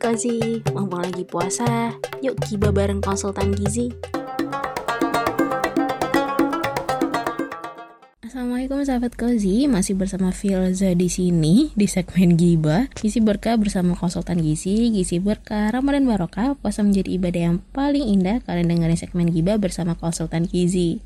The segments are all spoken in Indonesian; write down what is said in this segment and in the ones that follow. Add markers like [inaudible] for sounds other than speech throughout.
Kozi, mumpung lagi puasa, yuk kiba bareng konsultan gizi. Assalamualaikum sahabat Kozi, masih bersama Filza di sini di segmen Giba. Gizi berkah bersama konsultan gizi, gizi berkah Ramadan Barokah, puasa menjadi ibadah yang paling indah. Kalian dengerin segmen Giba bersama konsultan gizi.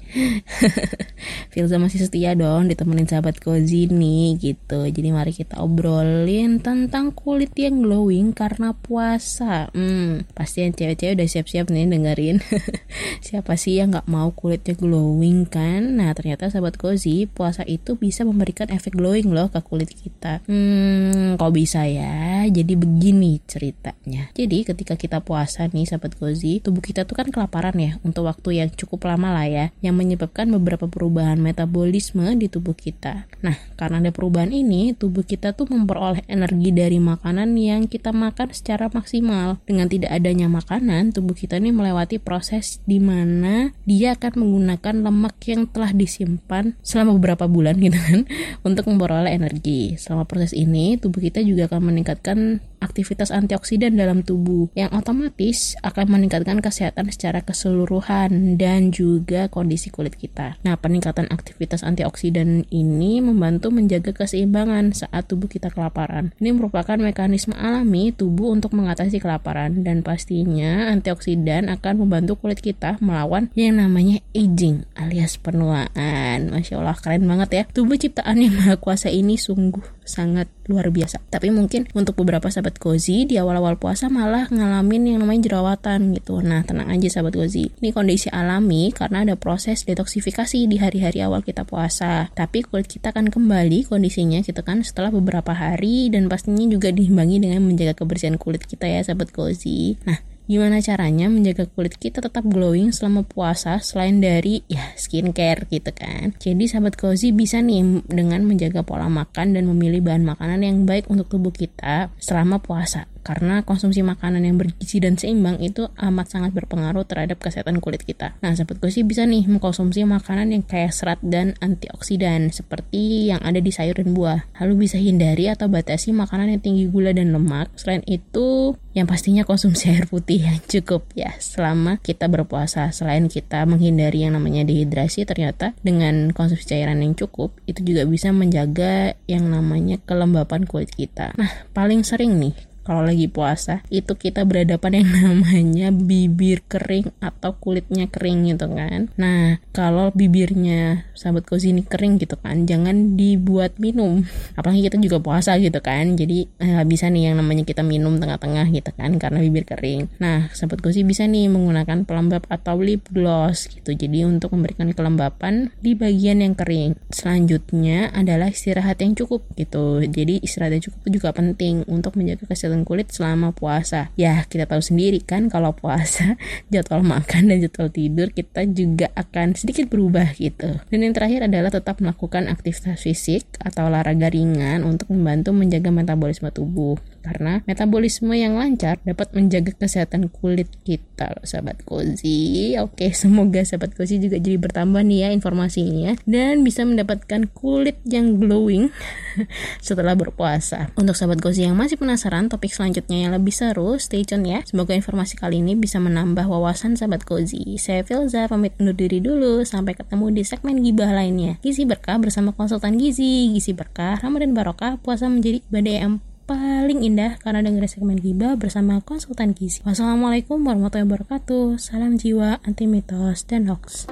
[laughs] Filza masih setia dong ditemenin sahabat Kozi nih gitu. Jadi mari kita obrolin tentang kulit yang glowing karena puasa. Hmm, pasti yang cewek-cewek udah siap-siap nih dengerin. [laughs] Siapa sih yang nggak mau kulitnya glowing kan? Nah ternyata sahabat Kozi puasa itu bisa memberikan efek glowing loh ke kulit kita. Hmm, kok bisa ya? Jadi begini ceritanya. Jadi ketika kita puasa nih sahabat Gozi, tubuh kita tuh kan kelaparan ya untuk waktu yang cukup lama lah ya, yang menyebabkan beberapa perubahan metabolisme di tubuh kita. Nah, karena ada perubahan ini, tubuh kita tuh memperoleh energi dari makanan yang kita makan secara maksimal. Dengan tidak adanya makanan, tubuh kita ini melewati proses di mana dia akan menggunakan lemak yang telah disimpan selama beberapa bulan gitu kan [laughs] untuk memperoleh energi. Selama proses ini tubuh kita juga akan meningkatkan um, aktivitas antioksidan dalam tubuh yang otomatis akan meningkatkan kesehatan secara keseluruhan dan juga kondisi kulit kita. Nah, peningkatan aktivitas antioksidan ini membantu menjaga keseimbangan saat tubuh kita kelaparan. Ini merupakan mekanisme alami tubuh untuk mengatasi kelaparan dan pastinya antioksidan akan membantu kulit kita melawan yang namanya aging alias penuaan. Masya Allah, keren banget ya. Tubuh ciptaan yang maha kuasa ini sungguh sangat luar biasa. Tapi mungkin untuk beberapa sahabat Gozi di awal-awal puasa malah ngalamin yang namanya jerawatan gitu. Nah, tenang aja sahabat Gozi. Ini kondisi alami karena ada proses detoksifikasi di hari-hari awal kita puasa. Tapi kulit kita akan kembali kondisinya gitu kan setelah beberapa hari dan pastinya juga diimbangi dengan menjaga kebersihan kulit kita ya sahabat Gozi. Nah, Gimana caranya menjaga kulit kita tetap glowing selama puasa selain dari ya skincare gitu kan. Jadi sahabat cozy bisa nih dengan menjaga pola makan dan memilih bahan makanan yang baik untuk tubuh kita selama puasa karena konsumsi makanan yang bergizi dan seimbang itu amat sangat berpengaruh terhadap kesehatan kulit kita. Nah, sahabat sih bisa nih mengkonsumsi makanan yang kaya serat dan antioksidan seperti yang ada di sayur dan buah. Lalu bisa hindari atau batasi makanan yang tinggi gula dan lemak. Selain itu, yang pastinya konsumsi [laughs] air putih yang cukup ya selama kita berpuasa. Selain kita menghindari yang namanya dehidrasi, ternyata dengan konsumsi cairan yang cukup itu juga bisa menjaga yang namanya kelembapan kulit kita. Nah, paling sering nih kalau lagi puasa itu kita berhadapan yang [laughs] namanya bibir kering atau kulitnya kering gitu kan. Nah kalau bibirnya sahabat kozi ini kering gitu kan jangan dibuat minum. [laughs] Apalagi kita juga puasa gitu kan jadi eh, bisa nih yang namanya kita minum tengah-tengah gitu kan karena bibir kering. Nah sahabat kozi bisa nih menggunakan pelembab atau lip gloss gitu. Jadi untuk memberikan kelembapan di bagian yang kering. Selanjutnya adalah istirahat yang cukup gitu. Jadi istirahat yang cukup juga penting untuk menjaga kesehatan kulit selama puasa. Ya, kita tahu sendiri kan kalau puasa [laughs] jadwal makan dan jadwal tidur kita juga akan sedikit berubah gitu. Dan yang terakhir adalah tetap melakukan aktivitas fisik atau olahraga ringan untuk membantu menjaga metabolisme tubuh. Karena metabolisme yang lancar dapat menjaga kesehatan kulit kita loh sahabat Kozi. Oke, semoga sahabat Kozi juga jadi bertambah nih ya informasinya dan bisa mendapatkan kulit yang glowing [laughs] setelah berpuasa. Untuk sahabat Kozi yang masih penasaran topik selanjutnya yang lebih seru, stay tune ya. Semoga informasi kali ini bisa menambah wawasan sahabat Kozi. Saya Filza pamit undur diri dulu. Sampai ketemu di segmen gibah lainnya. Gizi berkah bersama konsultan gizi. Gizi berkah, Ramadan barokah, puasa menjadi ibadah yang paling indah karena dengerin segmen Giba bersama konsultan gizi. Wassalamualaikum warahmatullahi wabarakatuh. Salam jiwa, anti mitos, dan hoax.